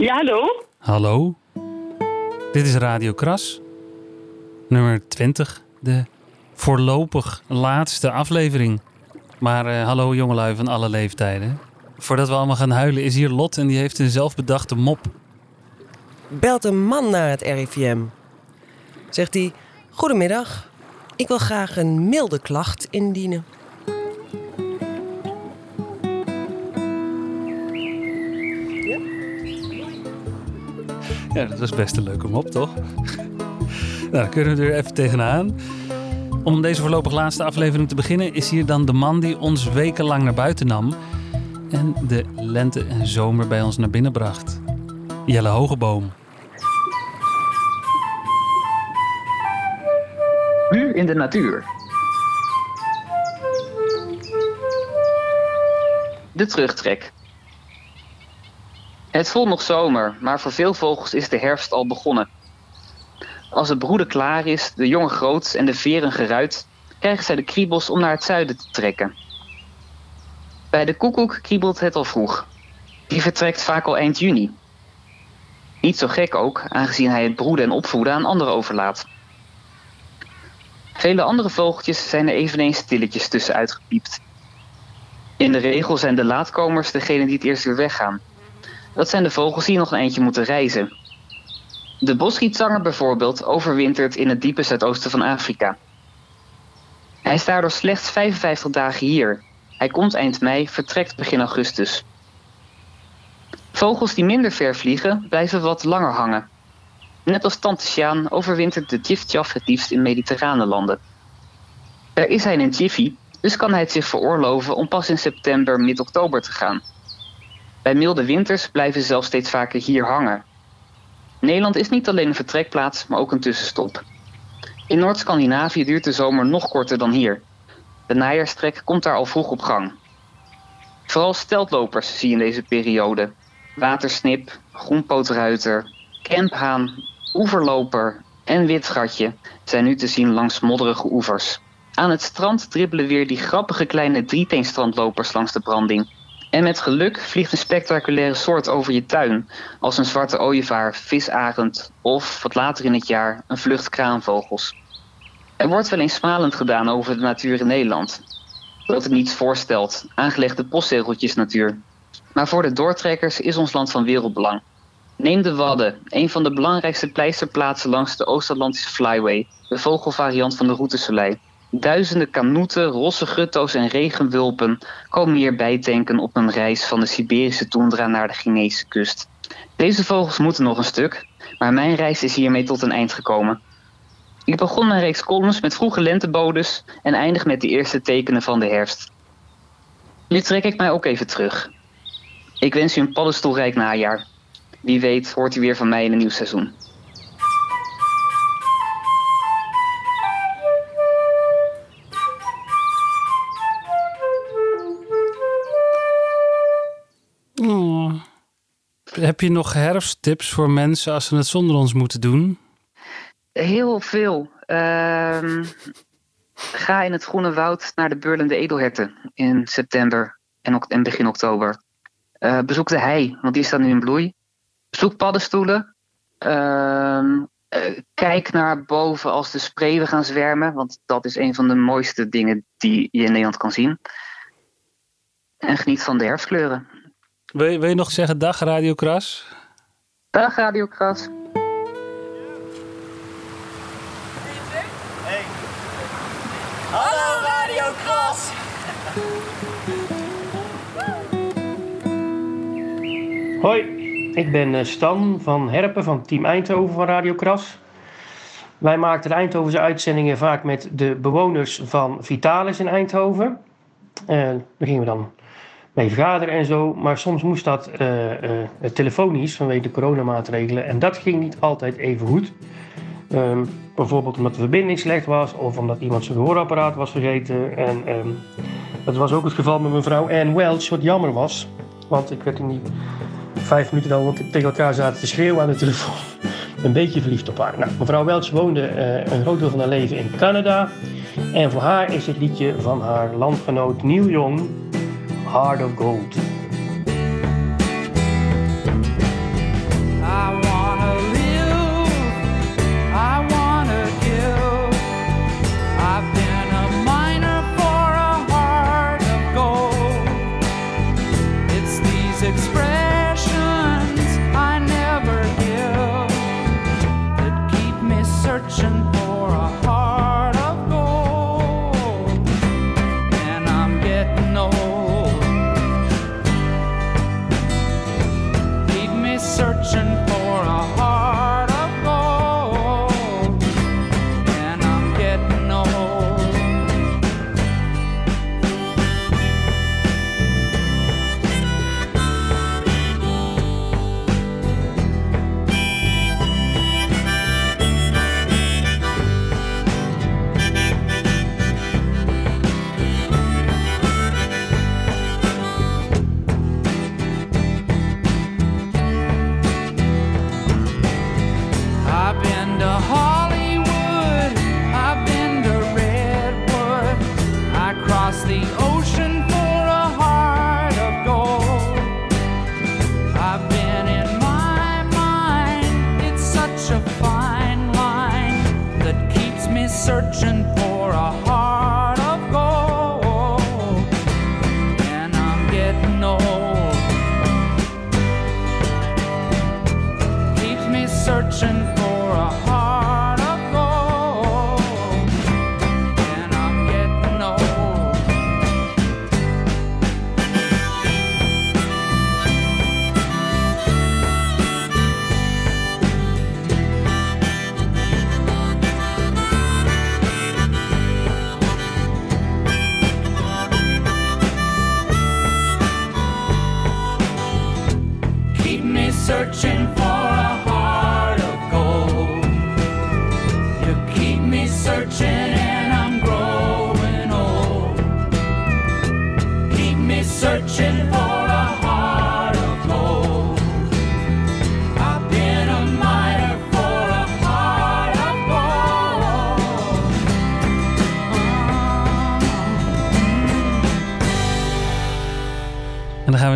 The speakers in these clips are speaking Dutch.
Ja, hallo? Hallo. Dit is Radio Kras. Nummer 20. De voorlopig laatste aflevering. Maar uh, hallo jongelui van alle leeftijden. Voordat we allemaal gaan huilen is hier Lot en die heeft een zelfbedachte mop. Belt een man naar het RIVM. Zegt hij: Goedemiddag, ik wil graag een milde klacht indienen. Dat was best een leuke mop, toch? nou, dan kunnen we er even tegenaan. Om deze voorlopig laatste aflevering te beginnen, is hier dan de man die ons wekenlang naar buiten nam en de lente en zomer bij ons naar binnen bracht. Jelle Hogeboom. Nu in de natuur. De terugtrek. Het voelt nog zomer, maar voor veel vogels is de herfst al begonnen. Als het broeden klaar is, de jongen groot en de veren geruit, krijgen zij de kriebels om naar het zuiden te trekken. Bij de koekoek kriebelt het al vroeg. Die vertrekt vaak al eind juni. Niet zo gek ook, aangezien hij het broeden en opvoeden aan anderen overlaat. Vele andere vogeltjes zijn er eveneens stilletjes tussen uitgepiept. In de regel zijn de laatkomers degene die het eerst weer weggaan. Dat zijn de vogels die nog een eindje moeten reizen. De bosrietzanger bijvoorbeeld overwintert in het diepe zuidoosten van Afrika. Hij is daardoor slechts 55 dagen hier. Hij komt eind mei, vertrekt begin augustus. Vogels die minder ver vliegen, blijven wat langer hangen. Net als tante Sjaan overwintert de tjiftjaf het liefst in mediterrane landen. Daar is hij in Jiffy, dus kan hij het zich veroorloven om pas in september, mid-oktober te gaan. Bij milde winters blijven ze zelfs steeds vaker hier hangen. Nederland is niet alleen een vertrekplaats, maar ook een tussenstop. In Noord-Scandinavië duurt de zomer nog korter dan hier. De najaarstrek komt daar al vroeg op gang. Vooral steltlopers zie je in deze periode. Watersnip, groenpootruiter, kemphaan, oeverloper en witgatje zijn nu te zien langs modderige oevers. Aan het strand dribbelen weer die grappige kleine drieteenstrandlopers langs de branding. En met geluk vliegt een spectaculaire soort over je tuin, als een zwarte ooievaar, visarend of, wat later in het jaar, een vlucht kraanvogels. Er wordt wel eens smalend gedaan over de natuur in Nederland. Dat het niets voorstelt, aangelegde postzegeltjesnatuur. Maar voor de doortrekkers is ons land van wereldbelang. Neem de Wadden, een van de belangrijkste pleisterplaatsen langs de Oost-Atlantische Flyway, de vogelvariant van de Route Soleil. Duizenden kanoeten, rosse gutto's en regenwulpen komen hier bijtanken op een reis van de Siberische toendra naar de Chinese kust. Deze vogels moeten nog een stuk, maar mijn reis is hiermee tot een eind gekomen. Ik begon mijn reeks columns met vroege lentebodes en eindig met de eerste tekenen van de herfst. Nu trek ik mij ook even terug. Ik wens u een paddenstoelrijk najaar. Wie weet hoort u weer van mij in een nieuw seizoen. Heb je nog herfsttips voor mensen als ze het zonder ons moeten doen? Heel veel. Ehm, ga in het Groene Woud naar de Beurlende Edelherten in september en, begin oktober. Uh, bezoek de hei, want die staat nu in bloei. Zoek paddenstoelen. Ehm, eh, kijk naar boven als de spreeuwen gaan zwermen, want dat is een van de mooiste dingen die je in Nederland kan zien. En geniet van de herfstkleuren. Wil je, wil je nog zeggen dag Radio Kras? Dag Radio Kras. Hey. Hallo Radio Kras. Hoi, ik ben eh, Stan van Herpen van Team Eindhoven van Radio Kras. Wij maakten de Eindhovense uitzendingen vaak met de bewoners van Vitalis in Eindhoven. En daar gingen we dan mee vergaderen en zo. Maar soms moest dat uh, uh, telefonisch vanwege de coronamaatregelen. En dat ging niet altijd even goed. Um, bijvoorbeeld omdat de verbinding slecht was of omdat iemand zijn gehoorapparaat was vergeten. En um, dat was ook het geval met mevrouw Anne Welch, wat jammer was. Want ik werd in die vijf minuten dat we tegen elkaar zaten te schreeuwen aan de telefoon. Een beetje verliefd op haar. Nou, mevrouw Welch woonde uh, een groot deel van haar leven in Canada. En voor haar is het liedje van haar landgenoot Neil Young Heart of Gold.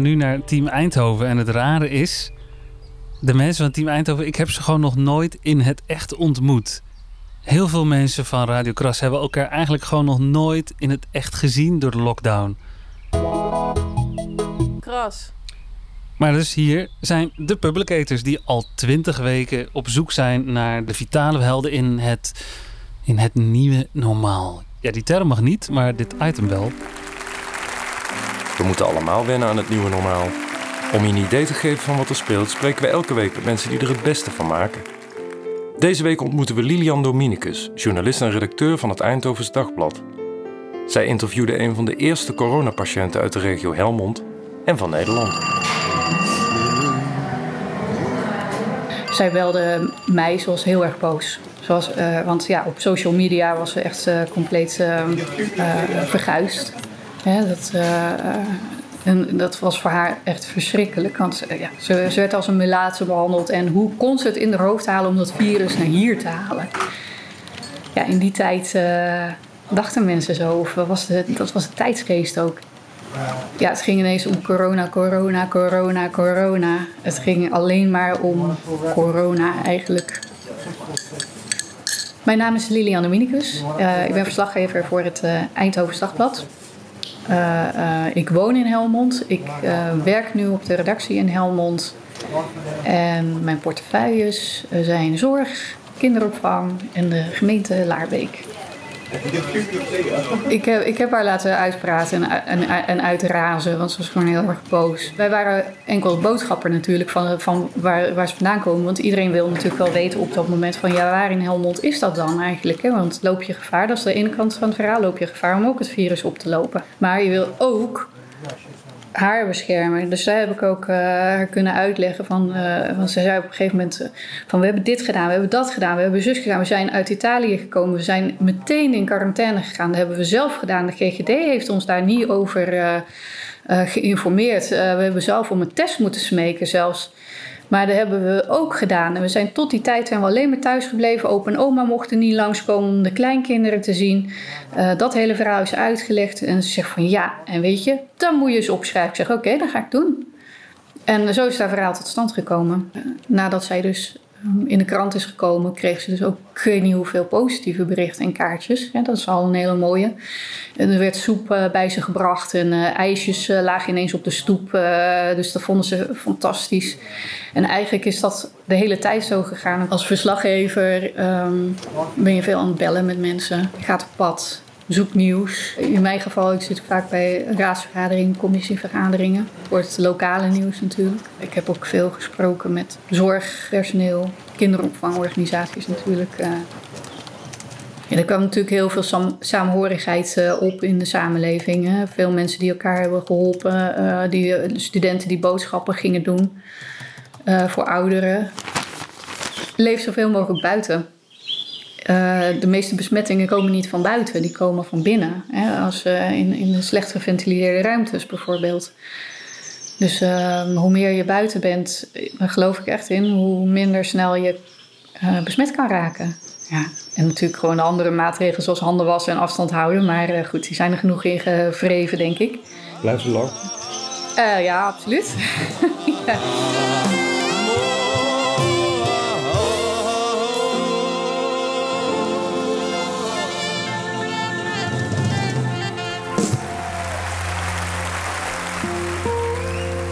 Nu naar Team Eindhoven. En het rare is, de mensen van Team Eindhoven, ik heb ze gewoon nog nooit in het echt ontmoet. Heel veel mensen van Radio Kras hebben elkaar eigenlijk gewoon nog nooit in het echt gezien door de lockdown. Kras. Maar dus hier zijn de publicators die al twintig weken op zoek zijn naar de vitale helden in het, in het nieuwe normaal. Ja, die term mag niet, maar dit item wel. We moeten allemaal wennen aan het nieuwe normaal. Om je een idee te geven van wat er speelt, spreken we elke week met mensen die er het beste van maken. Deze week ontmoeten we Lilian Dominicus, journalist en redacteur van het Eindhovens Dagblad. Zij interviewde een van de eerste coronapatiënten uit de regio Helmond en van Nederland. Zij belde mij, was heel erg boos. Was, eh, want ja, op social media was ze echt eh, compleet eh, verguisd. Dat, eh, en dat was voor haar echt verschrikkelijk. Want ja, ze, werd als een melaatse behandeld. En hoe kon ze het in haar hoofd halen om dat virus naar hier te halen? Ja, in die tijd eh, dachten mensen zo. Of was dat was de tijdsgeest ook. Ja, het ging ineens om corona, corona, corona, corona. Het ging alleen maar om corona eigenlijk. Mijn naam is Lilian Dominicus. Eh, ik ben verslaggever voor het Eindhoven Dagblad. Eh, eh, ik woon in Helmond. Ik eh, werk nu op de redactie in Helmond. En mijn portefeuilles zijn zorg, kinderopvang en de gemeente Laarbeek. Ik heb, ik heb haar laten uitpraten en, en, en uitrazen, want ze was gewoon heel erg boos. Wij waren enkel boodschapper natuurlijk van, van waar, waar ze vandaan komen. Want iedereen wil natuurlijk wel weten op dat moment van... ja, waar in Helmond is dat dan eigenlijk? Hè? Want loop je gevaar, dat is de ene kant van het verhaal... loop je gevaar om ook het virus op te lopen. Maar je wil ook haar beschermen. Dus daar heb ik ook eh, haar kunnen uitleggen van, eh, ze zei op een gegeven moment eh, van we hebben dit gedaan, we hebben dat gedaan, we hebben zus gedaan, we zijn uit Italië gekomen, we zijn meteen in quarantaine gegaan. Dat hebben we zelf gedaan. De GGD heeft ons daar niet over geïnformeerd. We hebben zelf om een test moeten smeken zelfs. Maar dat hebben we ook gedaan. En we zijn tot die tijd zijn we alleen maar thuis gebleven. Opa en oma mochten niet langskomen om de kleinkinderen te zien. Eh, dat hele verhaal is uitgelegd. En ze zegt van ja, en weet je, dan moet je eens opschrijven. Ik zeg oké, dat ga ik doen. En zo is dat verhaal tot stand gekomen. Eh, Nadat zij dus in de krant is gekomen, kreeg ze dus ook ik weet niet hoeveel positieve berichten en kaartjes. Ja, dat is al een hele mooie. Er werd soep eh, bij ze gebracht en eh, ijsjes eh, lagen ineens op de stoep. dus dat vonden ze fantastisch. En eigenlijk is dat de hele tijd zo gegaan. Als verslaggever ehm, ben je veel aan het bellen met mensen. Je gaat op pad. Zoek nieuws. In mijn geval, ik zit vaak bij raadsvergaderingen, commissievergaderingen. Voor het lokale nieuws natuurlijk. Ik heb ook veel gesproken met zorgpersoneel, kinderopvangorganisaties natuurlijk. Ja, er kwam natuurlijk heel veel sam samenhorigheid uh, op in de samenleving. Veel mensen die elkaar hebben geholpen, uh, die, studenten die boodschappen gingen doen voor ouderen. Leef zoveel mogelijk buiten. Uh, de meeste besmettingen komen niet van buiten, die komen van binnen. Hè? Als, uh, in, in slecht geventileerde ruimtes bijvoorbeeld. Dus uh, hoe meer je buiten bent, daar geloof ik echt in, hoe minder snel je besmet kan raken. Ja. En natuurlijk gewoon andere maatregelen zoals handen wassen en afstand houden. Maar goed, die zijn er genoeg in gevreven, denk ik. Blijft ze lang? ja, absoluut. ja.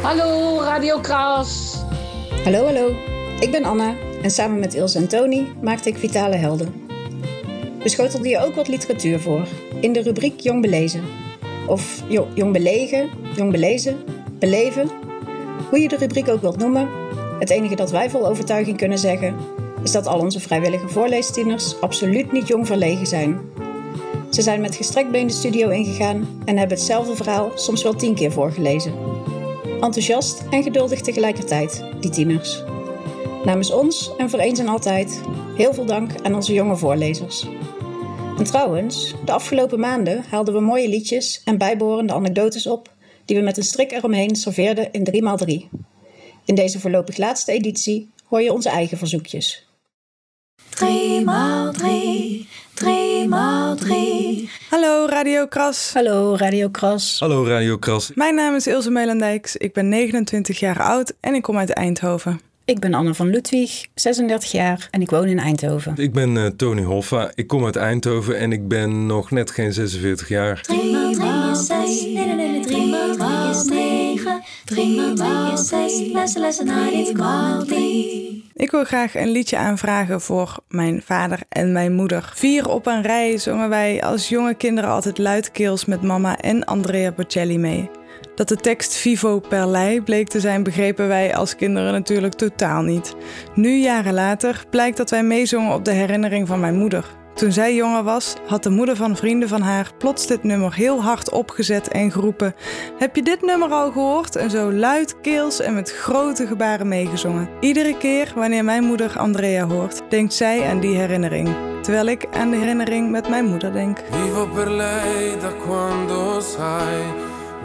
Hallo, Radio Kras. Hallo, hallo. Ik ben Anna en samen met Ilse en Tony maakte ik Vitale Helden. We schotelden je ook wat literatuur voor, in de rubriek Jong Belezen. Of jo Jong Belegen, Jong Belezen, Beleven. Hoe je de rubriek ook wilt noemen, het enige dat wij vol overtuiging kunnen zeggen, is dat al onze vrijwillige voorleestieners absoluut niet jong verlegen zijn. Ze zijn met gestrekt been de studio ingegaan en hebben hetzelfde verhaal soms wel tien keer voorgelezen. Enthousiast en geduldig tegelijkertijd, die tieners. Namens ons en voor eens en altijd heel veel dank aan onze jonge voorlezers. En trouwens, de afgelopen maanden haalden we mooie liedjes en bijbehorende anekdotes op die we met een strik eromheen serveerden in 3x3. In deze voorlopig laatste editie hoor je onze eigen verzoekjes. 3x3, 3x3. Hallo Radio Kras. Hallo Radio Kras. Hallo Radio Kras. Mijn naam is Ilse Melandijks. Ik ben 29 jaar oud en ik kom uit Eindhoven. Ik ben Anne van Ludwig, 36 jaar en ik woon in Eindhoven. Ik ben uh, Tony Hoffa. Ik kom uit Eindhoven en ik ben nog net geen 46 jaar. 3 is 6, nee nee nee, 3 is 9, 3 is 6, lessen lessen naar dit ik wil graag een liedje aanvragen voor mijn vader en mijn moeder. Vier op een rij zongen wij als jonge kinderen altijd luidkeels met mama en Andrea Bocelli mee. Dat de tekst Vivo per lei bleek te zijn, begrepen wij als kinderen natuurlijk totaal niet. Nu, jaren later, blijkt dat wij meezongen op de herinnering van mijn moeder. Toen zij jonger was, had de moeder van vrienden van haar plots dit nummer heel hard opgezet en geroepen: Heb je dit nummer al gehoord? En zo luidkeels en met grote gebaren meegezongen. Iedere keer wanneer mijn moeder Andrea hoort, denkt zij aan die herinnering. Terwijl ik aan de herinnering met mijn moeder denk. Vivo per lei da quando sai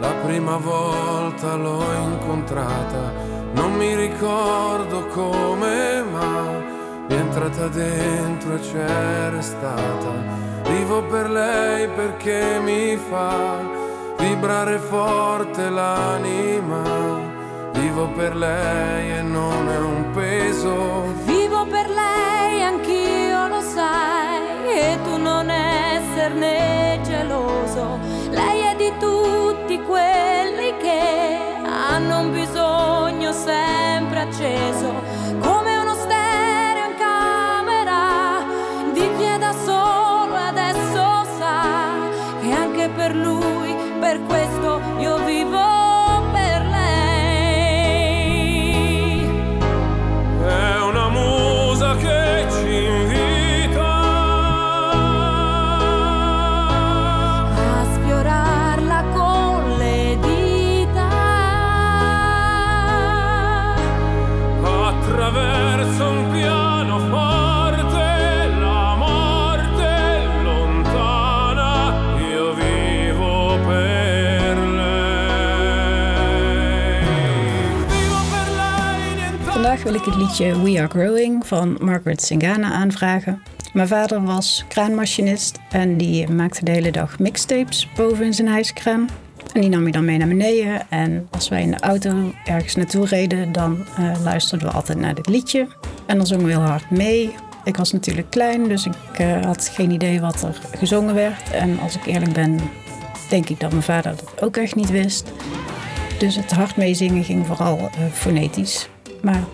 la prima volta l'ho incontrata. Non mi ricordo come ma entrata dentro e c'è restata. Vivo per lei perché mi fa vibrare forte l'anima. Vivo per lei e non è un peso. Vivo per lei, anch'io lo sai, e tu non esserne geloso. Lei è di tutti quelli che hanno un bisogno sempre acceso per lui, per questo wil ik het liedje We Are Growing van Margaret Singana aanvragen. Mijn vader was kraanmachinist en die maakte de hele dag mixtapes boven in zijn hijskraan. En die nam hij dan mee naar beneden. En als wij in de auto ergens naartoe reden, dan uh, luisterden we altijd naar dit liedje. En dan zongen we heel hard mee. Ik was natuurlijk klein, dus ik uh, had geen idee wat er gezongen werd. En als ik eerlijk ben, denk ik dat mijn vader dat ook echt niet wist. Dus het hard meezingen ging vooral uh, fonetisch. Maar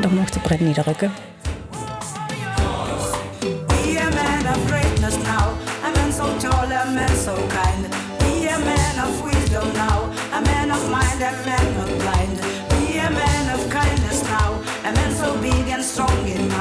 Dan mocht de pret niet drukken. strong in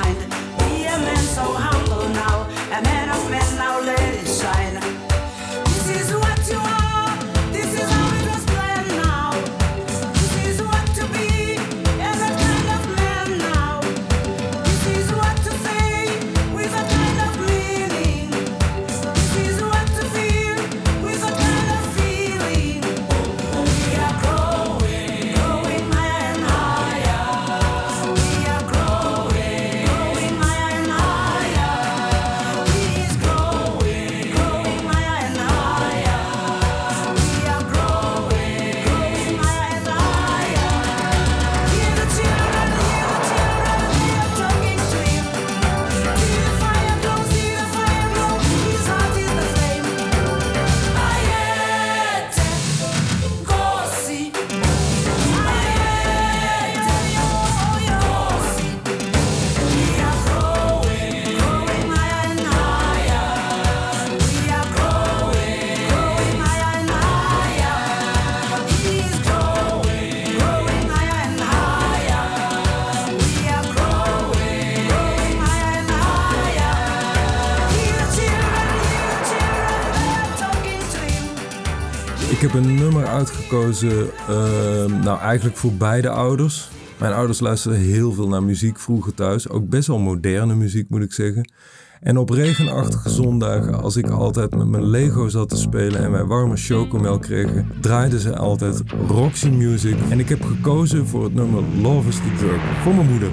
heb een nummer uitgekozen, ehm, nou eigenlijk voor beide ouders. Mijn ouders luisterden heel veel naar muziek vroeger thuis. Ook best wel moderne muziek moet ik zeggen. En op regenachtige zondagen, als ik altijd met mijn Lego zat te spelen en wij warme chocomel kregen, draaiden ze altijd Roxy Music. En ik heb gekozen voor het nummer Love is the Drug voor mijn moeder.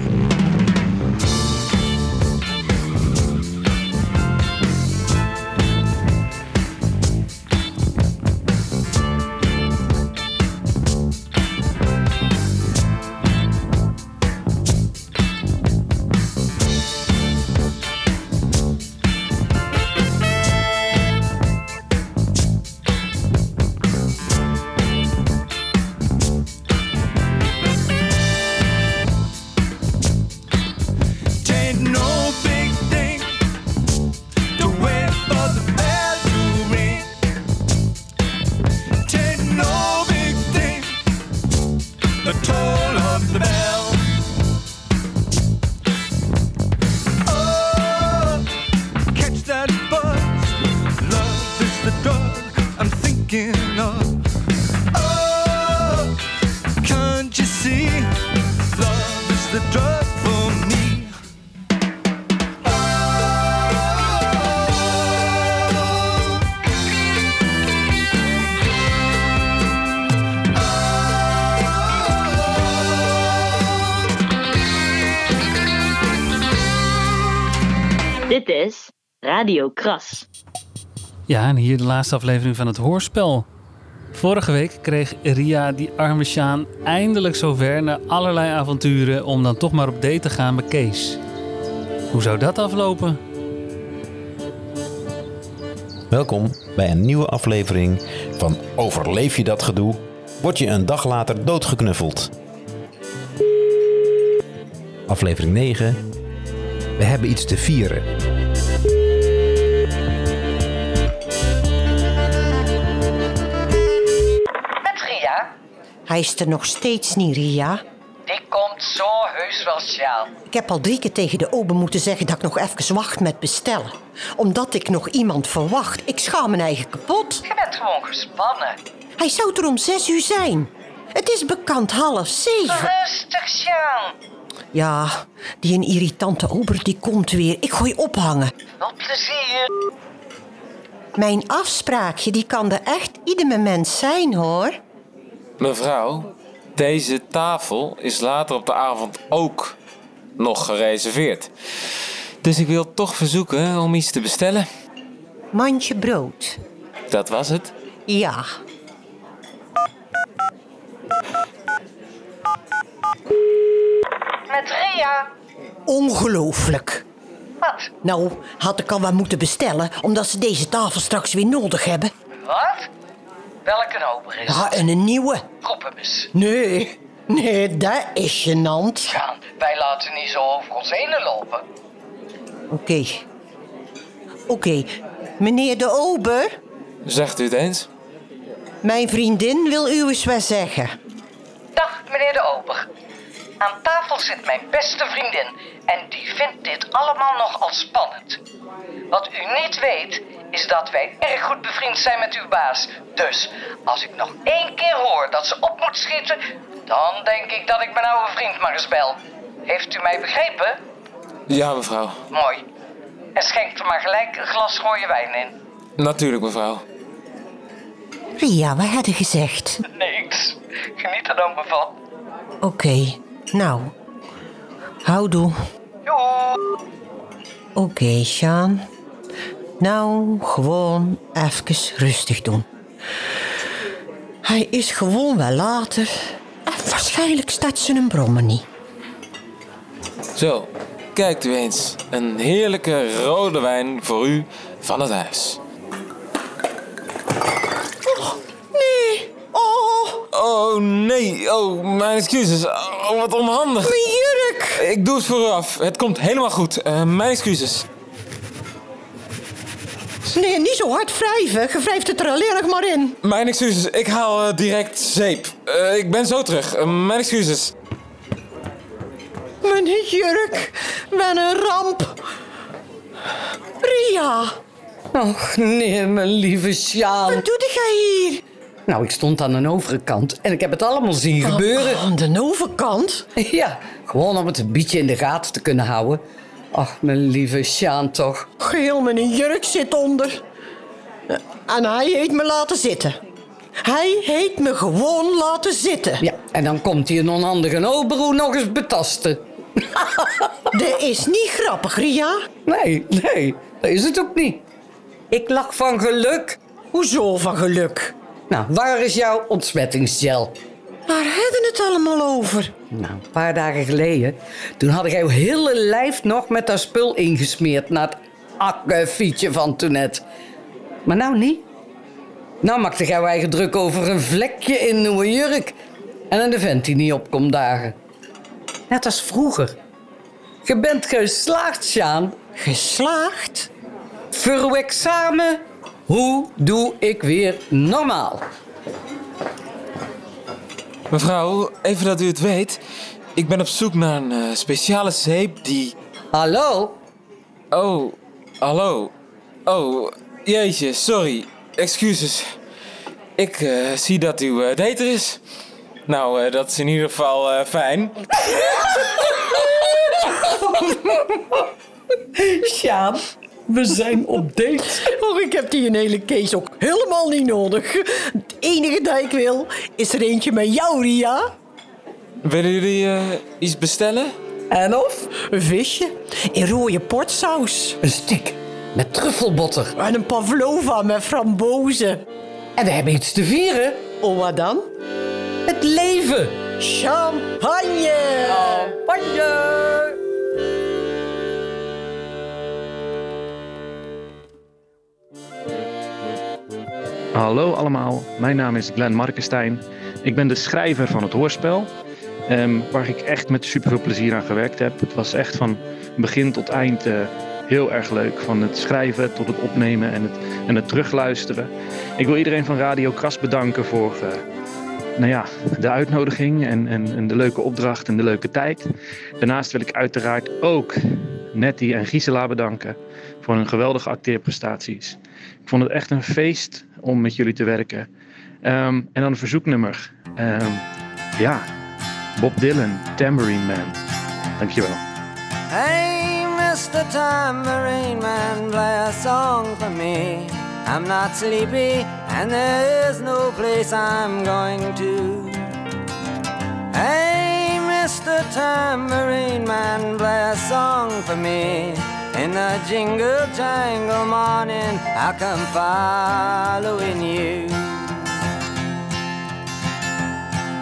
Ja, en hier de laatste aflevering van het hoorspel. Vorige week kreeg Ria die arme Sjaan eindelijk zover na allerlei avonturen om dan toch maar op date te gaan met Kees. Hoe zou dat aflopen? Welkom bij een nieuwe aflevering van Overleef je dat gedoe? Word je een dag later doodgeknuffeld? Aflevering 9. We hebben iets te vieren. Hij is er nog steeds niet, Ria. Die komt zo heus wel Sjaal. Ik heb al drie keer tegen de ober moeten zeggen dat ik nog even wacht met bestellen. Omdat ik nog iemand verwacht. Ik schaam mijn eigen kapot. Je bent gewoon gespannen. Hij zou er om zes uur zijn. Het is bekend half zeven. Rustig, Sjaan. Ja, die een irritante ober die komt weer. Ik gooi ophangen. Veel plezier. Mijn afspraakje die kan er echt ieder moment zijn, hoor. Mevrouw, deze tafel is later op de avond ook nog gereserveerd. Dus ik wil toch verzoeken om iets te bestellen. Mandje brood. Dat was het. Ja. Met Ria. Ongelooflijk. Wat? Nou, had ik al wat moeten bestellen, omdat ze deze tafel straks weer nodig hebben. Wat? Welke ober is Ja, en een nieuwe. Eens. Nee, nee, dat is gênant. Sjaan, wij laten niet zo over ons heen lopen. Oké. Oké, meneer de ober. Zegt u het eens? Mijn vriendin wil u eens wat zeggen. Dag, meneer de Ober. Aan tafel zit mijn beste vriendin en die vindt dit allemaal nogal spannend. Wat u niet weet, is dat wij erg goed bevriend zijn met uw baas. Dus als ik nog één keer hoor dat ze op moet schieten, dan denk ik dat ik mijn oude vriend maar eens bel. Heeft u mij begrepen? Ja, mevrouw. Mooi. En schenkt er maar gelijk een glas rode wijn in. Natuurlijk, mevrouw. Ria, wat had je gezegd? Niks. Geniet er dan maar van. Oké, nou. Houdoe. Oké, Sjaan. Nou, gewoon even rustig doen. Hij is gewoon wel later. En waarschijnlijk staat ze een brommen niet. Zo, kijkt u eens. Een heerlijke rode wijn voor u van het huis. Nee. Oh. Oh, nee. Oh, mijn excuses. Oh, wat onhandig. Mijn jurk. Ik doe het voor u af. Het komt helemaal goed. Eh, mijn excuses. Nee, niet zo hard wrijven. Je wrijft het er alleen nog maar in. Mijn excuses. Ik haal eh, direct zeep. Eh, ik ben zo terug. Mijn excuses. Mijn jurk. Wat een ramp. Ria. Och nee, mijn lieve Sjaan. Wat doe jij hier? Nou, ik stond aan de overkant en ik heb het allemaal zien gebeuren. Aan de overkant? Ja, gewoon om het een beetje in de gaten te kunnen houden. Ach, mijn lieve Sjaan toch. Geel, mijn jurk zit onder. En hij heeft me laten zitten. Hij heeft me gewoon laten zitten. Ja, en dan komt hij een onhandige oberoe nog eens betasten. Dat is niet grappig, Ria. Nee, nee, dat is het ook niet. Ik lach van geluk. Hoezo van geluk? Nou, waar is jouw ontsmettingsgel? Waar hebben het allemaal over? Nou, een paar dagen geleden, toen had ik jouw hele lijf nog met dat spul ingesmeerd naar het akkefietje van toen net. Maar nou niet. Nou maakte jouw eigen druk over een vlekje in uw jurk en een vent die niet opkomt dagen. Net als vroeger. Je bent geslaagd, Sjaan. Geslaagd? Voor uw examen, hoe doe ik weer normaal? Mevrouw, even dat u het weet. Ik ben op zoek naar een eh, speciale zeep die... Hallo? Oh, hallo. Oh, jeetje, sorry. Excuses. Ik eh, zie dat uw uh, date er is. Nou, eh, dat is in ieder geval eh, fijn. Sjaan, we zijn op date. Och, ik heb die een hele case ook helemaal niet nodig. Het enige dat ik wil, is er eentje met jou, Ria. Willen jullie eh, iets bestellen? En of? Een visje in rode portsaus. Een stiek met truffelbotter. En een pavlova met frambozen. En we hebben iets te vieren. Oh, wat dan? Het leven. Champagne! Champagne! Hallo allemaal, mijn naam is Glenn Markenstein. Ik ben de schrijver van het hoorspel, ehm, waar ik echt met superveel plezier aan gewerkt heb. Het was echt van begin tot eind eh, heel erg leuk. Van het schrijven tot het opnemen en het, en het terugluisteren. Ik wil iedereen van Radio Kras bedanken voor eh, nou ja, de uitnodiging en, en, en de leuke opdracht en de leuke tijd. Daarnaast wil ik uiteraard ook Nettie en Gisela bedanken voor hun geweldige acteerprestaties. Ik vond het echt een feest om met jullie te werken. Ehm, en dan een verzoeknummer. Ehm, ja, Bob Dylan, Tambourine Man. Dankjewel. Hey, Mr. Tambourine Man, play a song for me. I'm not sleepy, and there's no place I'm going to. Hey, Mr. Tambourine Man, play a song for me. In the jingle jangle morning, I come following you.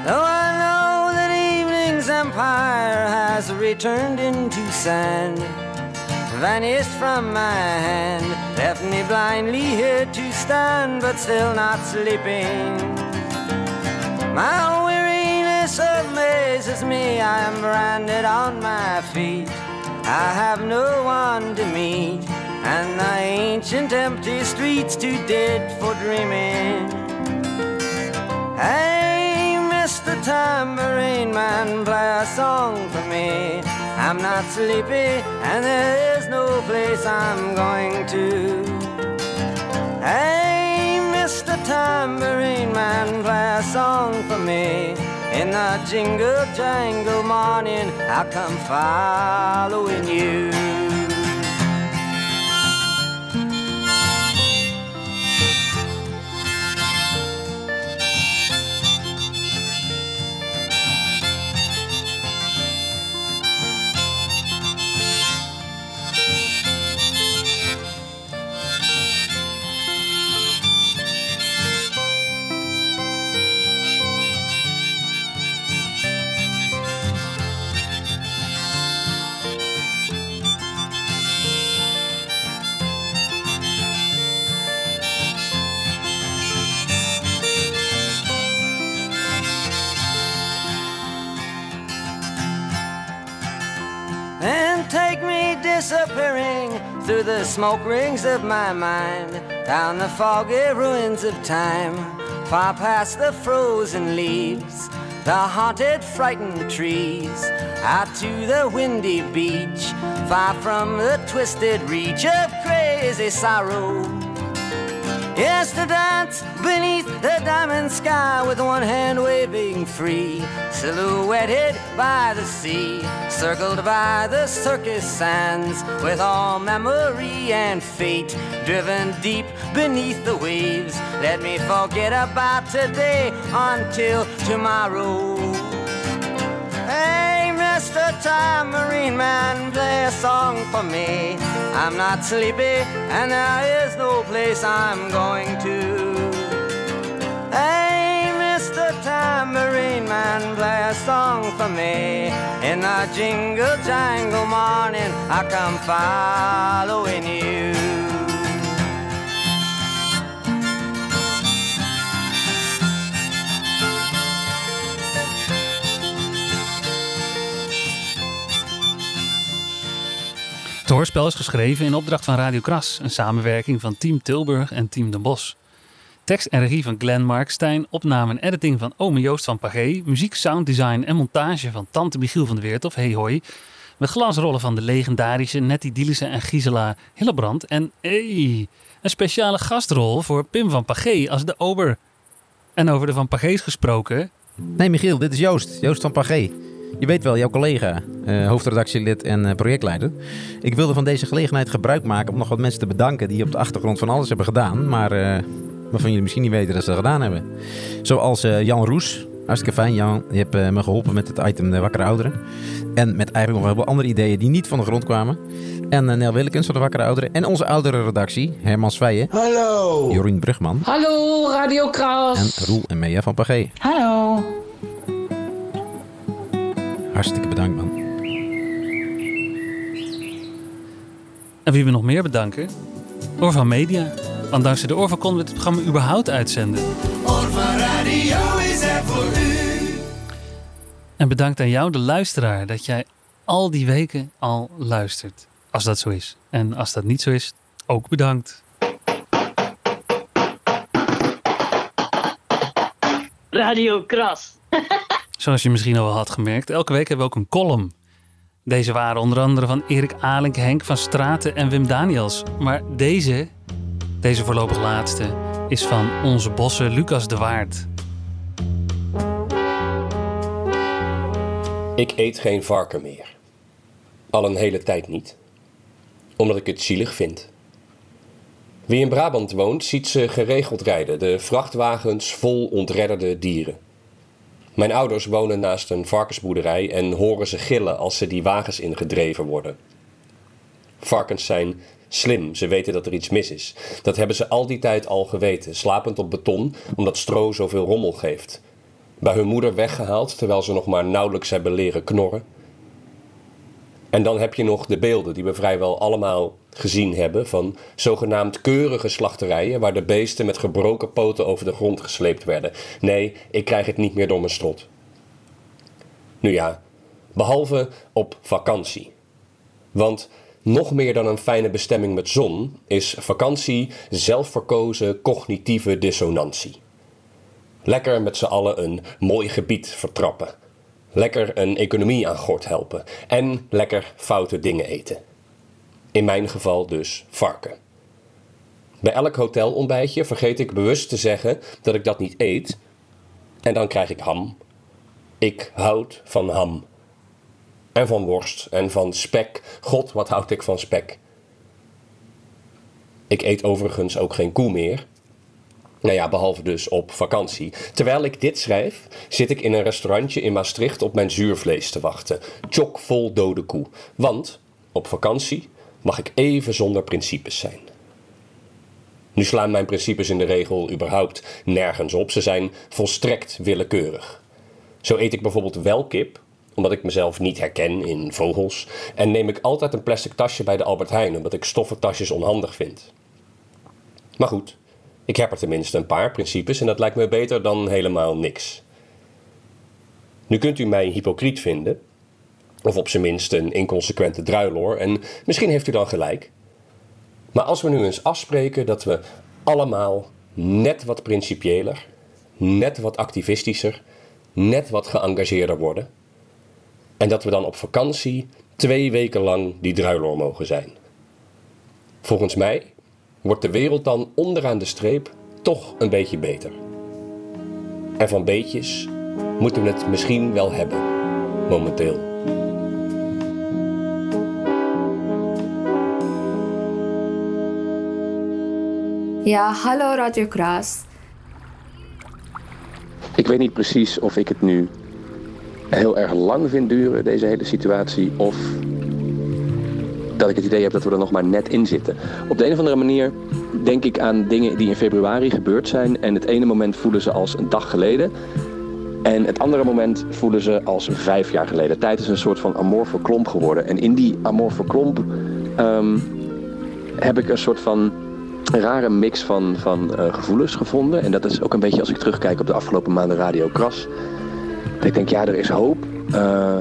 Though I know that evening's empire has returned into sand, vanished from my hand, left me blindly here to stand, but still not sleeping. My weariness amazes me, I am branded on my feet. I have no one to meet, and the ancient empty streets too dead for dreaming. Hey, Mr. Tambourine Man, play a song for me. I'm not sleepy, and there is no place I'm going to. Hey, Mr. Tambourine Man, play a song for me. In the jingle jangle morning, I'll come following you. Disappearing through the smoke rings of my mind, down the foggy ruins of time, far past the frozen leaves, the haunted, frightened trees, out to the windy beach, far from the twisted reach of crazy sorrow. Yes, to dance beneath the diamond sky with one hand waving free, silhouetted by the sea, circled by the circus sands, with all memory and fate driven deep beneath the waves. Let me forget about today until tomorrow. Tambourine Man, play a song for me. I'm not sleepy, and there is no place I'm going to. Hey, Mr. Tambourine Man, play a song for me. In the jingle jangle morning, I come following you. Het is geschreven in opdracht van Radio Kras, een samenwerking van Team Tilburg en Team Den Bosch. Tekst en regie van Glenn Markstein, opname en editing van Ome Joost van Pagé, muziek, sounddesign en montage van Tante Michiel van de Weertof, hey hoi. Met glansrollen van de legendarische Nettie Dielissen en Gisela Hillebrand. En hey, een speciale gastrol voor Pim van Pagé als de ober. En over de Van Pagé's gesproken... Nee, Michiel, dit is Joost. Joost van Pagé. Je weet wel, jouw collega, eh, hoofdredactielid en eh, projectleider. Ik wilde van deze gelegenheid gebruik maken om nog wat mensen te bedanken die op de achtergrond van alles hebben gedaan, maar eh, waarvan jullie misschien niet weten dat ze dat gedaan hebben. Zoals eh, Jan Roes. Hartstikke fijn, Jan. Je hebt me geholpen met het item de Wakkere Ouderen. En met eigenlijk nog wel andere ideeën die niet van de grond kwamen. En Nel Willekens van de Wakkere Ouderen. En onze oudere redactie, Herman Swijen. Hallo. Jorien Brugman. Hallo, Radio Kras. En Roel en Mea van Pagé. Hallo. Hartstikke bedankt, man. En wie we nog meer bedanken? Orvan Media. Want dankzij de Orvan konden we dit programma überhaupt uitzenden. Orvan Radio is er voor u. En bedankt aan jou, de luisteraar, dat jij al die weken al luistert. Als dat zo is. En als dat niet zo is, ook bedankt. Radio Kras. Zoals je misschien al had gemerkt, elke week hebben we ook een column. Deze waren onder andere van Erik Alink, Henk van Straten en Wim Daniels. Maar deze, deze voorlopig laatste, is van onze bossen Lucas de Waard. Ik eet geen varken meer. Al een hele tijd niet. Omdat ik het zielig vind. Wie in Brabant woont, ziet ze geregeld rijden, de vrachtwagens vol ontredderde dieren. Mijn ouders wonen naast een varkensboerderij en horen ze gillen als ze die wagens ingedreven worden. Varkens zijn slim, ze weten dat er iets mis is. Dat hebben ze al die tijd al geweten, slapend op beton, omdat stro zoveel rommel geeft. Bij hun moeder weggehaald terwijl ze nog maar nauwelijks hebben leren knorren. En dan heb je nog de beelden die we vrijwel allemaal gezien hebben van zogenaamd keurige slachterijen waar de beesten met gebroken poten over de grond gesleept werden. Nee, ik krijg het niet meer door mijn strot. Nu ja, behalve op vakantie. Want nog meer dan een fijne bestemming met zon is vakantie zelfverkozen cognitieve dissonantie. Lekker met z'n allen een mooi gebied vertrappen. Lekker een economie aan gort helpen. En lekker foute dingen eten. In mijn geval dus varken. Bij elk hotelontbijtje vergeet ik bewust te zeggen dat ik dat niet eet. En dan krijg ik ham. Ik houd van ham. En van worst en van spek. God, wat houd ik van spek. Ik eet overigens ook geen koe meer. Nou ja, behalve dus op vakantie. Terwijl ik dit schrijf, zit ik in een restaurantje in Maastricht op mijn zuurvlees te wachten. Chockvol dode koe. Want op vakantie mag ik even zonder principes zijn. Nu slaan mijn principes in de regel überhaupt nergens op. Ze zijn volstrekt willekeurig. Zo eet ik bijvoorbeeld wel kip, omdat ik mezelf niet herken in vogels. En neem ik altijd een plastic tasje bij de Albert Heijn, omdat ik stoffen tasjes onhandig vind. Maar goed, ik heb er tenminste een paar principes en dat lijkt me beter dan helemaal niks. Nu kunt u mij hypocriet vinden, of op zijn minst een inconsequente druiloor, en misschien heeft u dan gelijk. Maar als we nu eens afspreken dat we allemaal net wat principiëler, net wat activistischer, net wat geëngageerder worden, en dat we dan op vakantie twee weken lang die druiloor mogen zijn. Volgens mij wordt de wereld dan onderaan de streep toch een beetje beter. En van beetjes moeten we het misschien wel hebben, momenteel. Ja, hallo Radio Kras. Ik weet niet precies of ik het nu heel erg lang vind duren, deze hele situatie, of dat ik het idee heb dat we er nog maar net in zitten. Op de een of andere manier denk ik aan dingen die in februari gebeurd zijn en het ene moment voelen ze als een dag geleden. En het andere moment voelen ze als vijf jaar geleden. Tijd is een soort van amorfe klomp geworden. En in die amorfe klomp ehm, heb ik een soort van rare mix van, van eh, gevoelens gevonden. En dat is ook een beetje als ik terugkijk op de afgelopen maanden Radio Kras. Ik denk, ja, er is hoop. Uh,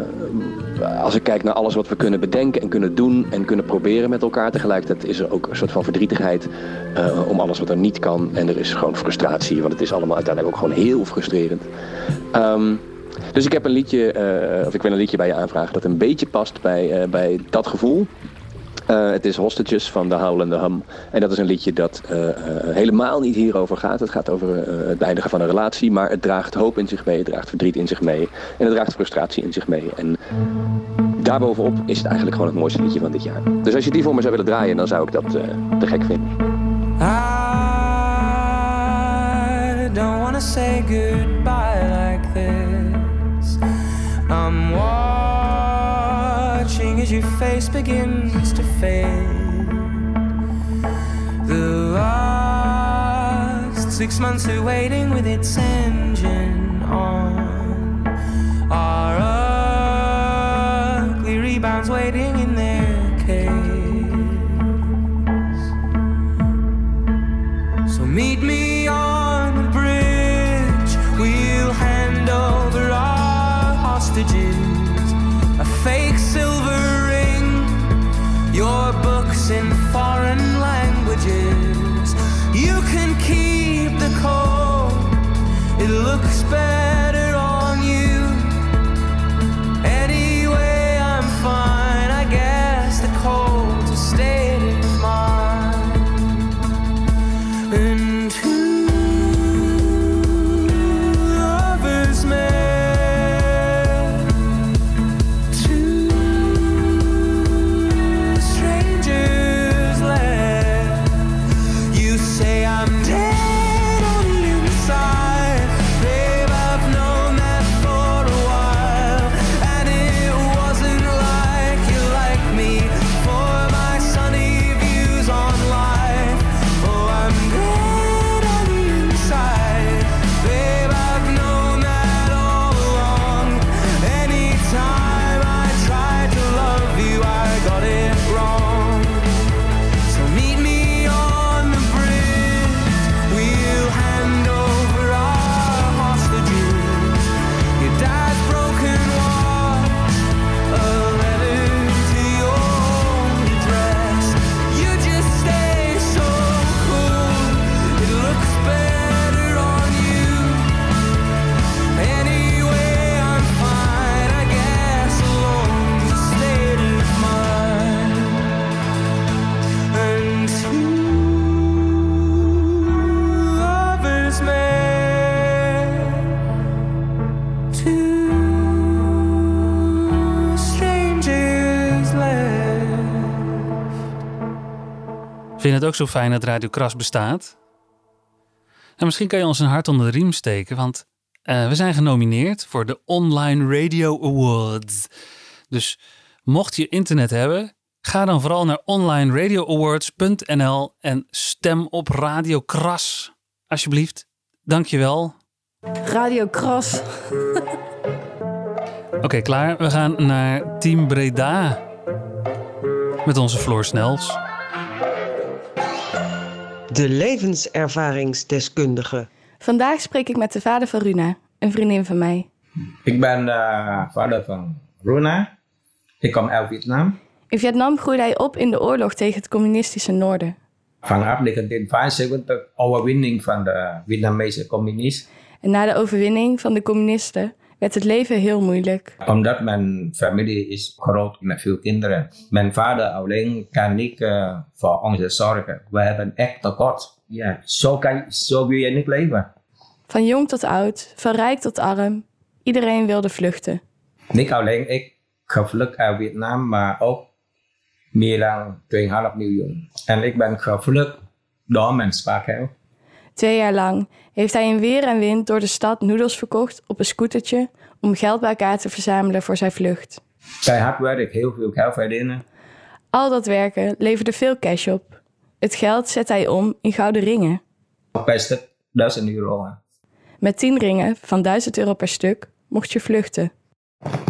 als ik kijk naar alles wat we kunnen bedenken en kunnen doen en kunnen proberen met elkaar. Tegelijkertijd is er ook een soort van verdrietigheid uh, om alles wat er niet kan. En er is gewoon frustratie, want het is allemaal uiteindelijk ook gewoon heel frustrerend. Um, dus ik heb een liedje, of ik wil een liedje bij je aanvragen dat een beetje past bij, bij dat gevoel. Uh, het is Hostages van The Howl and the Hum. En dat is een liedje dat uh, uh, helemaal niet hierover gaat. Het gaat over het beëindigen van een relatie. Maar het draagt hoop in zich mee. Het draagt verdriet in zich mee. En het draagt frustratie in zich mee. En daarbovenop is het eigenlijk gewoon het mooiste liedje van dit jaar. Dus als je die voor me zou willen draaien, dan zou ik dat te gek vinden. I don't say goodbye like this. I'm as your face begins to fade. The last six months of waiting with its engine on are expect het ook zo fijn dat Radio Kras bestaat? En misschien kan je ons een hart onder de riem steken, want eh, we zijn genomineerd voor de Online Radio Awards. Dus mocht je internet hebben, ga dan vooral naar onlineradioawards.nl en stem op Radio Kras. Alsjeblieft. Dankjewel. Radio Kras. Oké, klaar. We gaan naar Team Breda. Met onze Floor Snels. De levenservaringsdeskundige. Vandaag spreek ik met de vader van Runa, een vriendin van mij. Ik ben uh, vader van Runa. Ik kom uit Vietnam. In Vietnam groeide hij op in de oorlog tegen het communistische noorden. Vanaf 1975 overwinning van de Vietnamese communisten. En na de overwinning van de communisten werd het leven heel moeilijk. Omdat mijn familie is groot met veel kinderen. Mijn vader alleen kan niet uh, voor ons zorgen. We hebben echt tekort. Ja, zo, kan, zo wil je niet leven. Van jong tot oud, van rijk tot arm. Iedereen wilde vluchten. Niet alleen ik gevlucht uit Vietnam, maar ook meer dan 2,5 miljoen. En ik ben gevlucht door mijn spaargeld. Twee jaar lang heeft hij in weer en wind door de stad noedels verkocht op een scootertje om geld bij elkaar te verzamelen voor zijn vlucht. Bij hard werk heel veel geld verdienen. Al dat werken leverde veel cash op. Het geld zet hij om in gouden ringen. Best 1000 euro. Met 10 ringen van 1000 euro per stuk mocht je vluchten.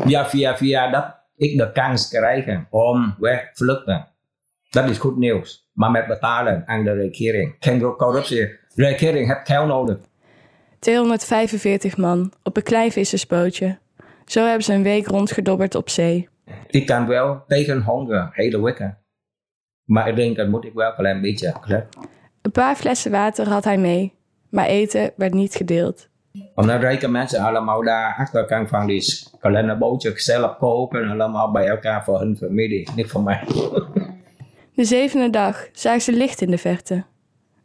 Ja, via, via dat ik de kans krijg om weg vluchten. Dat is goed nieuws. Maar met betalen aan de regering. Geen corruptie. Regering heeft geld nodig. 245 man op een klein vissersbootje. Zo hebben ze een week rondgedobberd op zee. Ik kan wel tegen honger hele weken. Maar ik denk dat moet ik wel een klein beetje Een paar flessen water had hij mee, maar eten werd niet gedeeld. Omdat rijke mensen allemaal daar achterkant van die kleine bootjes zelf kopen, allemaal bij elkaar voor hun familie, niet voor mij. De zevende dag zagen ze licht in de verte.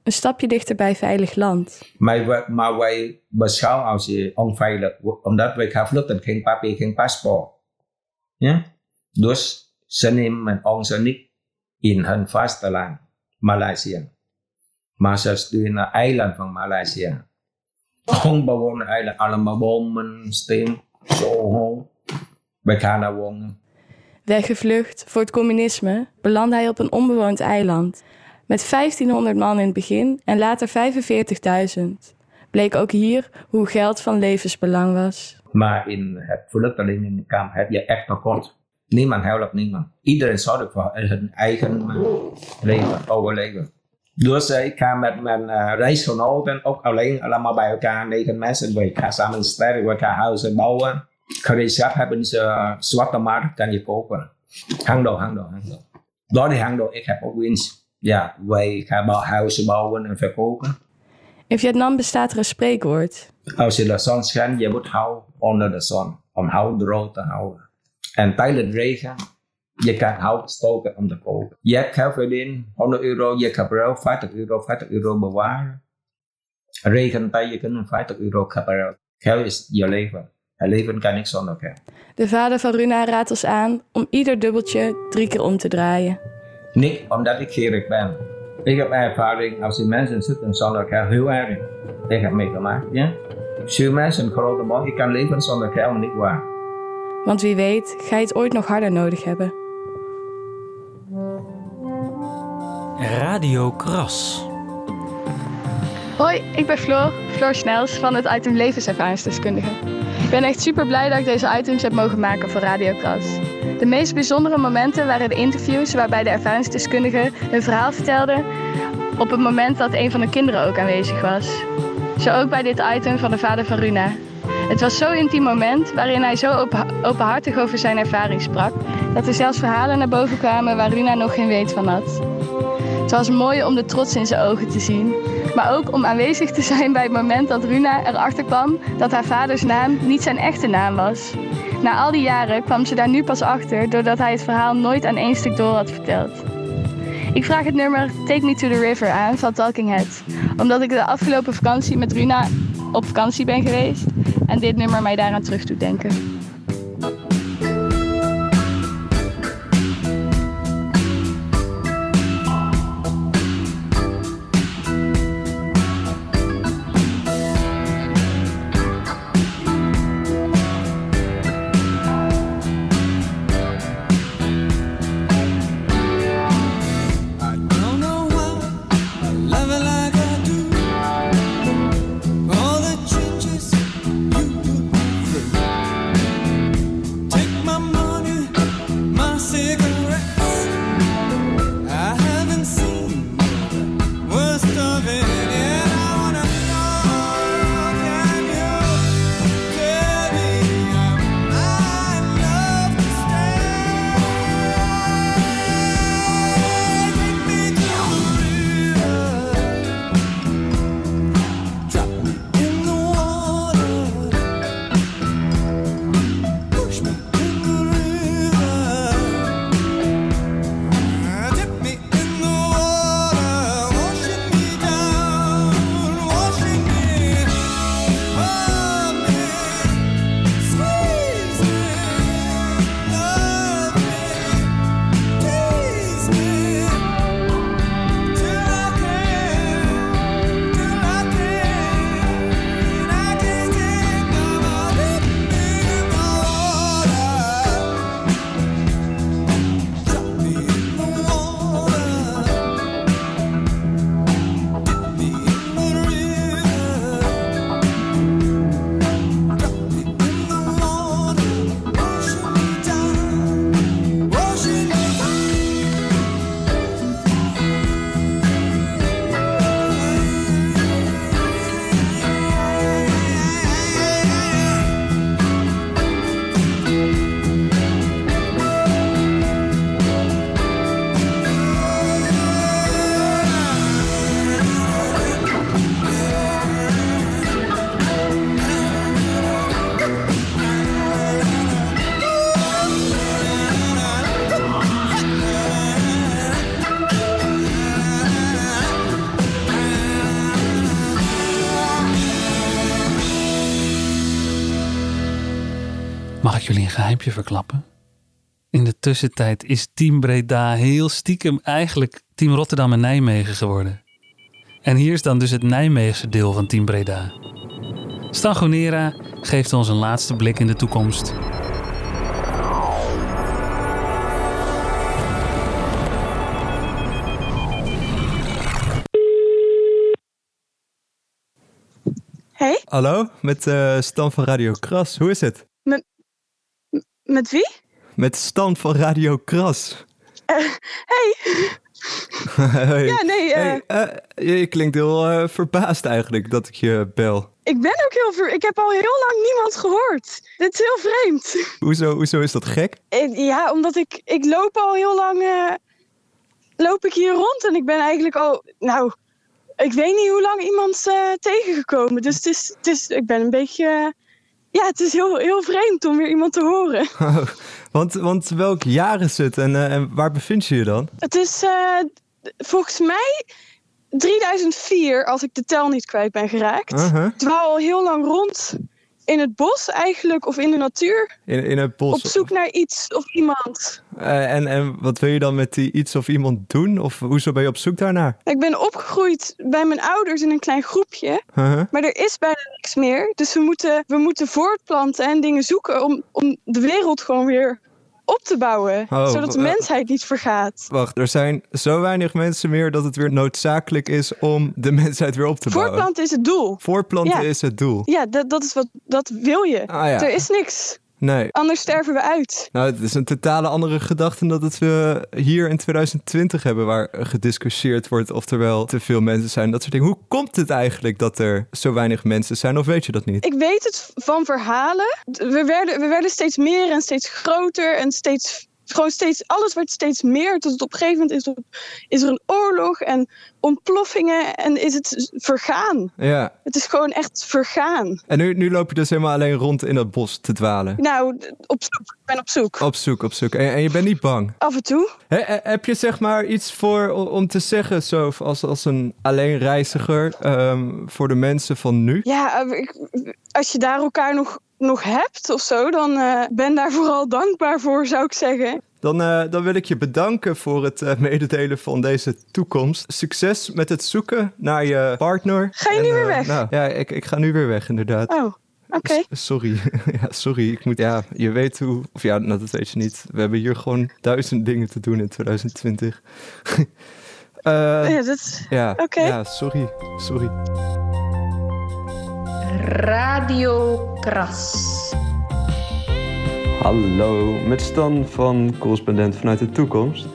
Een stapje dichter bij veilig land. Maar, wij- maar wij beschouwen als je onveilig, omdat wij gaan vluchten, geen papier, geen paspoort. Ja? Dus ze nemen ons niet in hun vasteland, Maleisië. Maar ze sturen naar eiland van Maleisië. Onbewoonde eiland, allemaal bomen, steen, zo hoog. Wij gaan daar wonen. Weggevlucht voor het communisme belandde hij op een onbewoond eiland. Met 1500 man in het begin en later 45.000. Bleek ook hier hoe geld van levensbelang was. Maar in het vluchtelingenkamp heb je echt tekort. Niemand helpt niemand. Iedereen zorgt voor hun eigen eh, leven, overleven. Dus eh, ik ga met mijn eh, reisgenoten ook alleen allemaal bij elkaar, negen mensen. We gaan samen sterren, we gaan huizen bouwen. Gereedschap hebben ze uh, zwarte markt, kan je kopen. Handel, handel, handel. Door die handel, ik heb ook winst. Ja, wij gaan huizen bouwen en verkopen. In Vietnam bestaat er een spreekwoord. Als je de zon schijnt, je moet houden onder de zon. Om hout droog te houden. En tijdens regen, je kan hout stoken om te kopen. Je hebt geld verdiend, 100 euro, je gebruikt 50 euro, 50 euro bewaren. Regentijd, je kunt 50 euro gebruiken. Geld is je leven. Het leven kan niet zonder geld. De vader van Runa raadt ons aan om ieder dubbeltje drie keer om te draaien. Niet omdat ik gierig ben. Ik heb ervaring als die mensen zitten zonder geld heel erg. Ik heb meegemaakt, ja. Veel mensen, grote man, ik kan leven zonder geld, niet waar. Want wie weet, ga je het ooit nog harder nodig hebben. Radio Kras. Hoi, ik ben Floor, Floor Snels van het item Levenservaringsdeskundige. Ik ben echt super blij dat ik deze items heb mogen maken voor Radio Kras. De meest bijzondere momenten waren de interviews waarbij de ervaringsdeskundige hun verhaal vertelde op het moment dat een van de kinderen ook aanwezig was. Zo ook bij dit item van de vader van Runa. Het was zo'n intiem moment waarin hij zo open, openhartig over zijn ervaring sprak, dat er zelfs verhalen naar boven kwamen waar Runa nog geen weet van had. Het was mooi om de trots in zijn ogen te zien. Maar ook om aanwezig te zijn bij het moment dat Runa erachter kwam dat haar vaders naam niet zijn echte naam was. Na al die jaren kwam ze daar nu pas achter doordat hij het verhaal nooit aan één stuk door had verteld. Ik vraag het nummer Take Me to the River aan van Talking Heads. Omdat ik de afgelopen vakantie met Runa op vakantie ben geweest. En dit nummer mij daaraan terug doet denken. Verklappen? In de tussentijd is Team Breda heel stiekem eigenlijk Team Rotterdam en Nijmegen geworden. En hier is dan dus het Nijmeegse deel van Team Breda. Stangonera geeft ons een laatste blik in de toekomst. Hey? Hallo, met eh, Stan van Radio Kras. Hoe is het? Met, wie? Met Stan van Radio Kras. Eh, hey. Hey. Ja, nee, eh, Hey, eh, je klinkt heel eh, verbaasd eigenlijk dat ik je bel. Ik ben ook heel ver... Ik heb al heel lang niemand gehoord. Dit is heel vreemd. Hoezo, hoezo is dat gek? Eh, Ja, omdat ik... Ik loop al heel lang... eh, loop ik hier rond en ik ben eigenlijk al... Nou, ik weet niet hoe lang iemand eh, tegengekomen. Dus het is, het is... Ik ben een beetje... ja, het is heel, heel vreemd om weer iemand te horen. want, want welk jaar is het en, eh, en waar bevind je je dan? Het is eh, volgens mij 3004, als ik de tel niet kwijt ben geraakt. Ik dwaal al heel lang rond in het bos eigenlijk, of in de natuur. In, in het bos. Op zoek naar iets of iemand. Eh, en, en wat wil je dan met die iets of iemand doen? Of hoezo ben je op zoek daarnaar? Ik ben opgegroeid bij mijn ouders in een klein groepje. Uh-huh. Maar er is bijna niks meer. Dus we moeten, we moeten voortplanten en dingen zoeken om, om de wereld gewoon weer op te bouwen. Oh, zodat de eh, mensheid niet vergaat. Wacht, er zijn zo weinig mensen meer dat het weer noodzakelijk is om de mensheid weer op te bouwen. Voortplanten is het doel. Voortplanten Ja. is het doel. Ja, dat, dat is wat dat wil je. Ah, ja. Er is niks. Nee. Anders sterven we uit. Nou, het is een totale andere gedachte dan dat het we hier in 2020 hebben, waar gediscussieerd wordt of er wel te veel mensen zijn. Dat soort dingen. Hoe komt het eigenlijk dat er zo weinig mensen zijn, of weet je dat niet? Ik weet het van verhalen. We werden, we werden steeds meer en steeds groter en steeds. Gewoon steeds, alles werd steeds meer. Tot het op een gegeven moment is er, is er een oorlog en ontploffingen en is het vergaan. Ja. Het is gewoon echt vergaan. En nu, nu loop je dus helemaal alleen rond in het bos te dwalen. Nou, op zoek. Ik ben op zoek. Op zoek, op zoek. En, en je bent niet bang. Af en toe. Eh, heb je zeg maar iets voor om te zeggen, zo als, als een alleenreiziger, ehm, voor de mensen van nu? Ja, eh, ik- als je daar elkaar nog, nog hebt of zo, dan eh, ben daar vooral dankbaar voor, zou ik zeggen. Dan, eh, dan wil ik je bedanken voor het eh, mededelen van deze toekomst. Succes met het zoeken naar je partner. Ga je nu weer weg? Nou, ja, ik, ik ga nu weer weg, inderdaad. Oh, oké. Sorry. ja, sorry. Ik moet, ja, je weet hoe... Of ja, nou, dat weet je niet. We hebben hier gewoon duizend dingen te doen in 2020. Eh, Ja, dat- ja, oké. ja, sorry. Sorry. Radio Kras. Hallo, met Stan van Correspondent vanuit de Toekomst.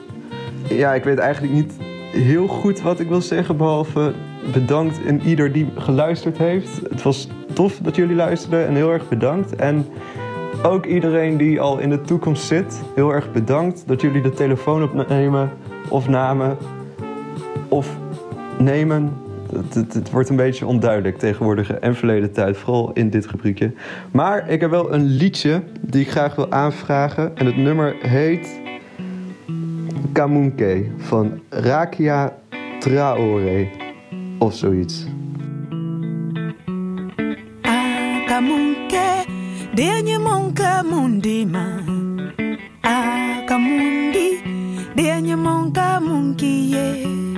Ja, ik weet eigenlijk niet heel goed wat ik wil zeggen, behalve bedankt in ieder die geluisterd heeft. Het was tof dat jullie luisterden en heel erg bedankt. En ook iedereen die al in de toekomst zit, heel erg bedankt dat jullie de telefoon opnemen of namen of nemen. Het, het, wordt een beetje onduidelijk tegenwoordig en verleden tijd, vooral in dit rubriekje. Maar ik heb wel een liedje die ik graag wil aanvragen. En het nummer heet Kamunke van Rakia Traore of zoiets. Akamunke, denye monka mundima. Akamundi, denye monka munkiye.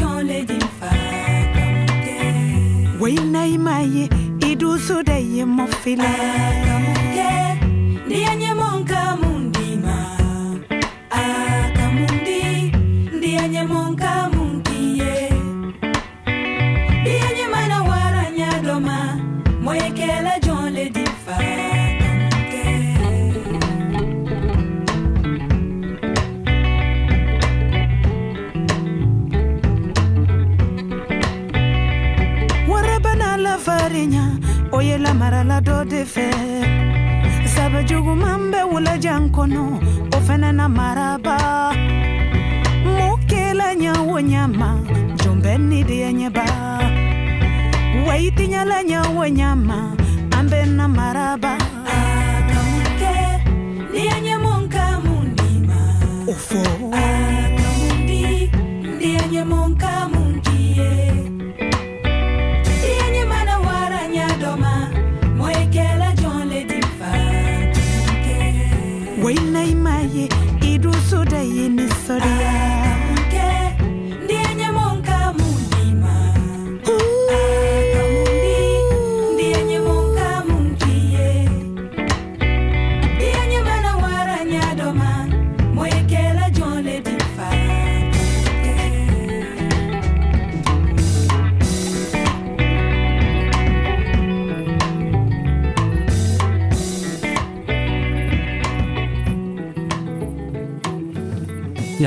happiness. ya nkono na maraba. Mukela ɲa wo ɲama ni de ya ɲɛba wayitiɲala ɲa wo ɲama an bɛ na maraba o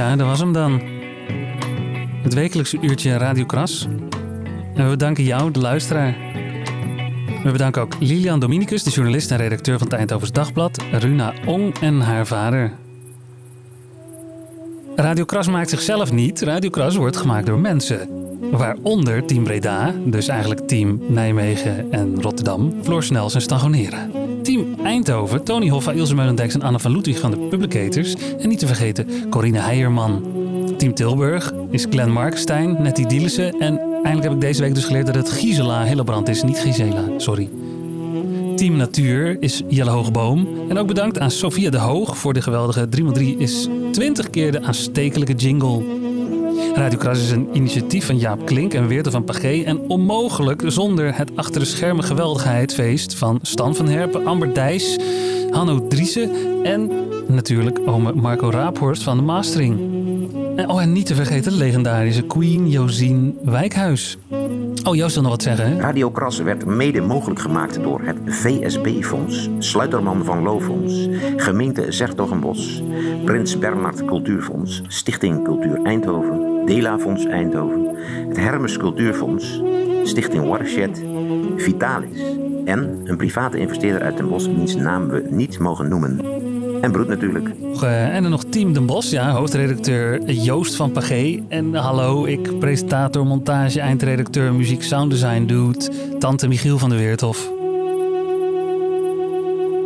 Ja, dat was hem dan. Het wekelijkse uurtje Radio Kras. En we bedanken jou, de luisteraar. We bedanken ook Lilian Dominicus, de journalist en redacteur van het Eindhovens Dagblad, Runa Ong en haar vader. Radio Kras maakt zichzelf niet. Radio Kras wordt gemaakt door mensen. Waaronder Team Breda, dus eigenlijk Team Nijmegen en Rotterdam, Floor Snels en Stagoneren. Team Eindhoven, Tony Hoffa, Ilse Meulendijks en Anne van Ludwig van de Publicators. En niet te vergeten Corine Heijerman. Team Tilburg is Glenn Markstein, Nettie Dielissen. En eindelijk heb ik deze week dus geleerd dat het Gisela Hillebrand is, niet Gisela, sorry. Team Natuur is Jelle Hoogboom. En ook bedankt aan Sophia de Hoog voor de geweldige 3x3 is 20 keer de aanstekelijke jingle. Radio Kras is een initiatief van Jaap Klink en Weerte van Pagé. En onmogelijk zonder het achter de schermen geweldigheidsfeest van Stan van Herpen, Amber Dijs, Hanno Driessen en natuurlijk ome Marco Raaphorst van de Mastering. En, oh, en niet te vergeten de legendarische Queen Josien Wijkhuis. Oh, Joost wil nog wat zeggen, hè? Radio Kras werd mede mogelijk gemaakt door het VSB-fonds, Sluiterman van Loofonds, gemeente Zertogenbos, Prins Bernhard Cultuurfonds, Stichting Cultuur Eindhoven, Dela Fonds Eindhoven, het Hermes Cultuurfonds, Stichting Watershed, Vitalis en een private investeerder uit Den Bosch wiens naam we niet mogen noemen. En Broed natuurlijk. Eh, en dan nog Team Den Bos, ja, hoofdredacteur Joost van Pagé. En hallo, ik presentator, montage, eindredacteur, muziek, sounddesign dude, tante Michiel van der Weerthof.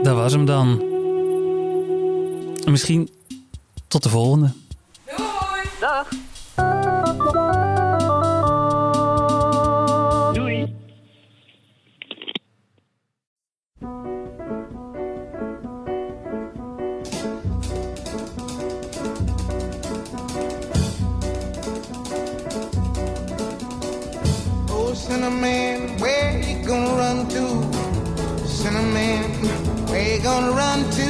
Dat was hem dan. En Misschien tot de volgende. Dag. Cinnamon, where you gonna run to? Cinnamon, where you gonna run to?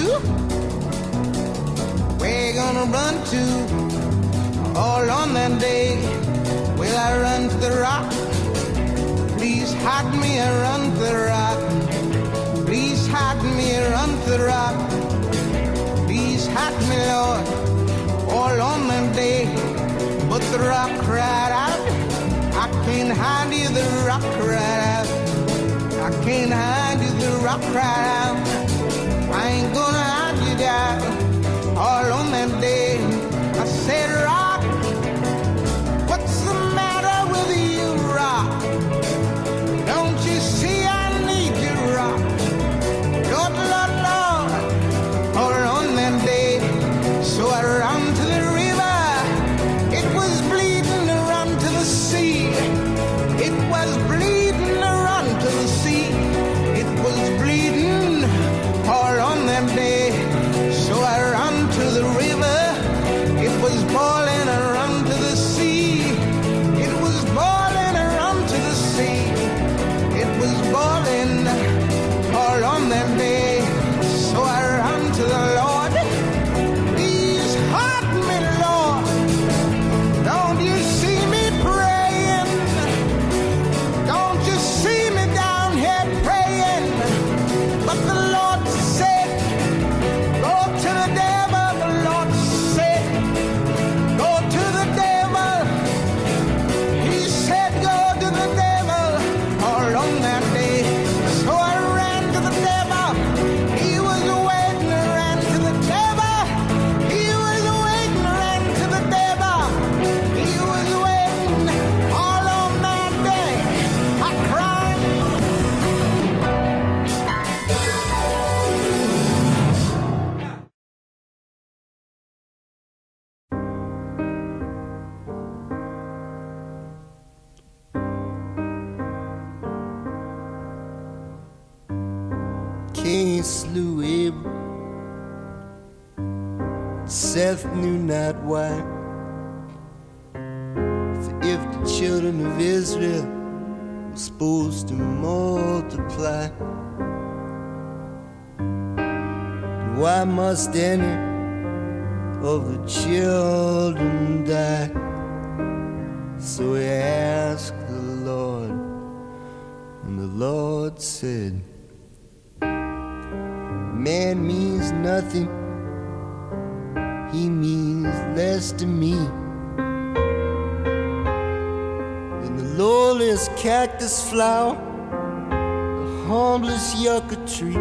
Where you gonna run to? All on that day, will I run to the rock? Please hide me, I run to the rock. Please hide me, I run to the rock. Please hide me, Lord, all on that day. But the rock cried out. I can't hide you, the rock cried out. I can't hide you, the rock cried out. I ain't gonna hide you down. All on that day, I said, Rock, Abel. Seth knew not why. For if the children of Israel were supposed to multiply, why must any of the children die? So he asked the Lord, and the Lord said, Man means nothing, he means less to me than the lowliest cactus flower, the humblest yucca tree.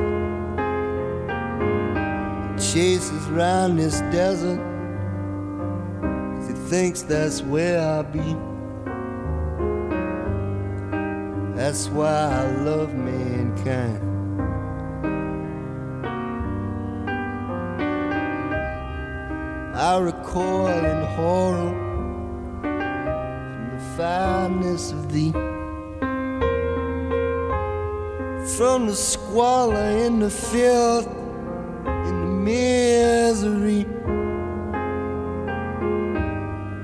Chases round this desert, he thinks that's where I'll be. That's why I love mankind. I recoil in horror from the fineness of thee, from the squalor and the filth and the misery.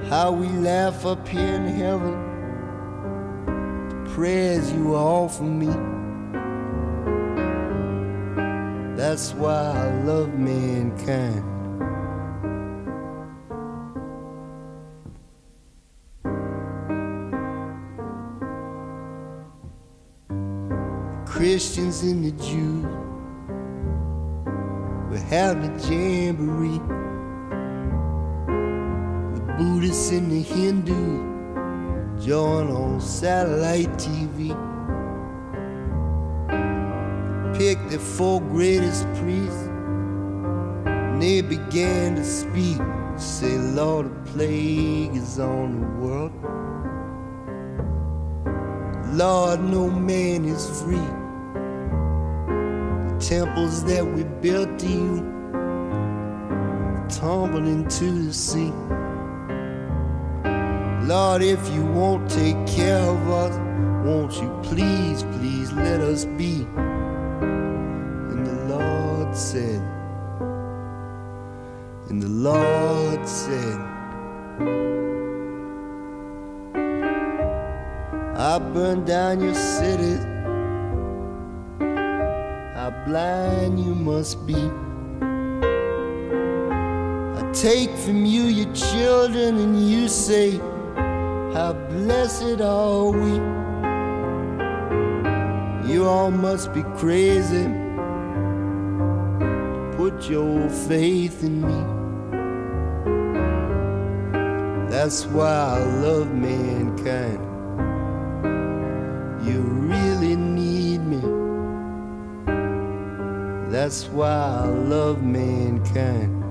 How we laugh up here in heaven, the prayers you offer me. That's why I love mankind. And the Jews will have the jamboree. The Buddhists and the Hindus join on satellite TV. Pick the four greatest priests, and they began to speak. Say, Lord, a plague is on the world. Lord, no man is free. Temples that we built to you tumbled into the sea. Lord, if you won't take care of us, won't you please, please let us be? And the Lord said, and the Lord said, I burn down your cities. Blind you must be. I take from you your children, and you say, How blessed are we. You all must be crazy. Put your faith in me. That's why I love mankind. That's why I love mankind.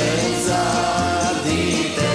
Senza di te.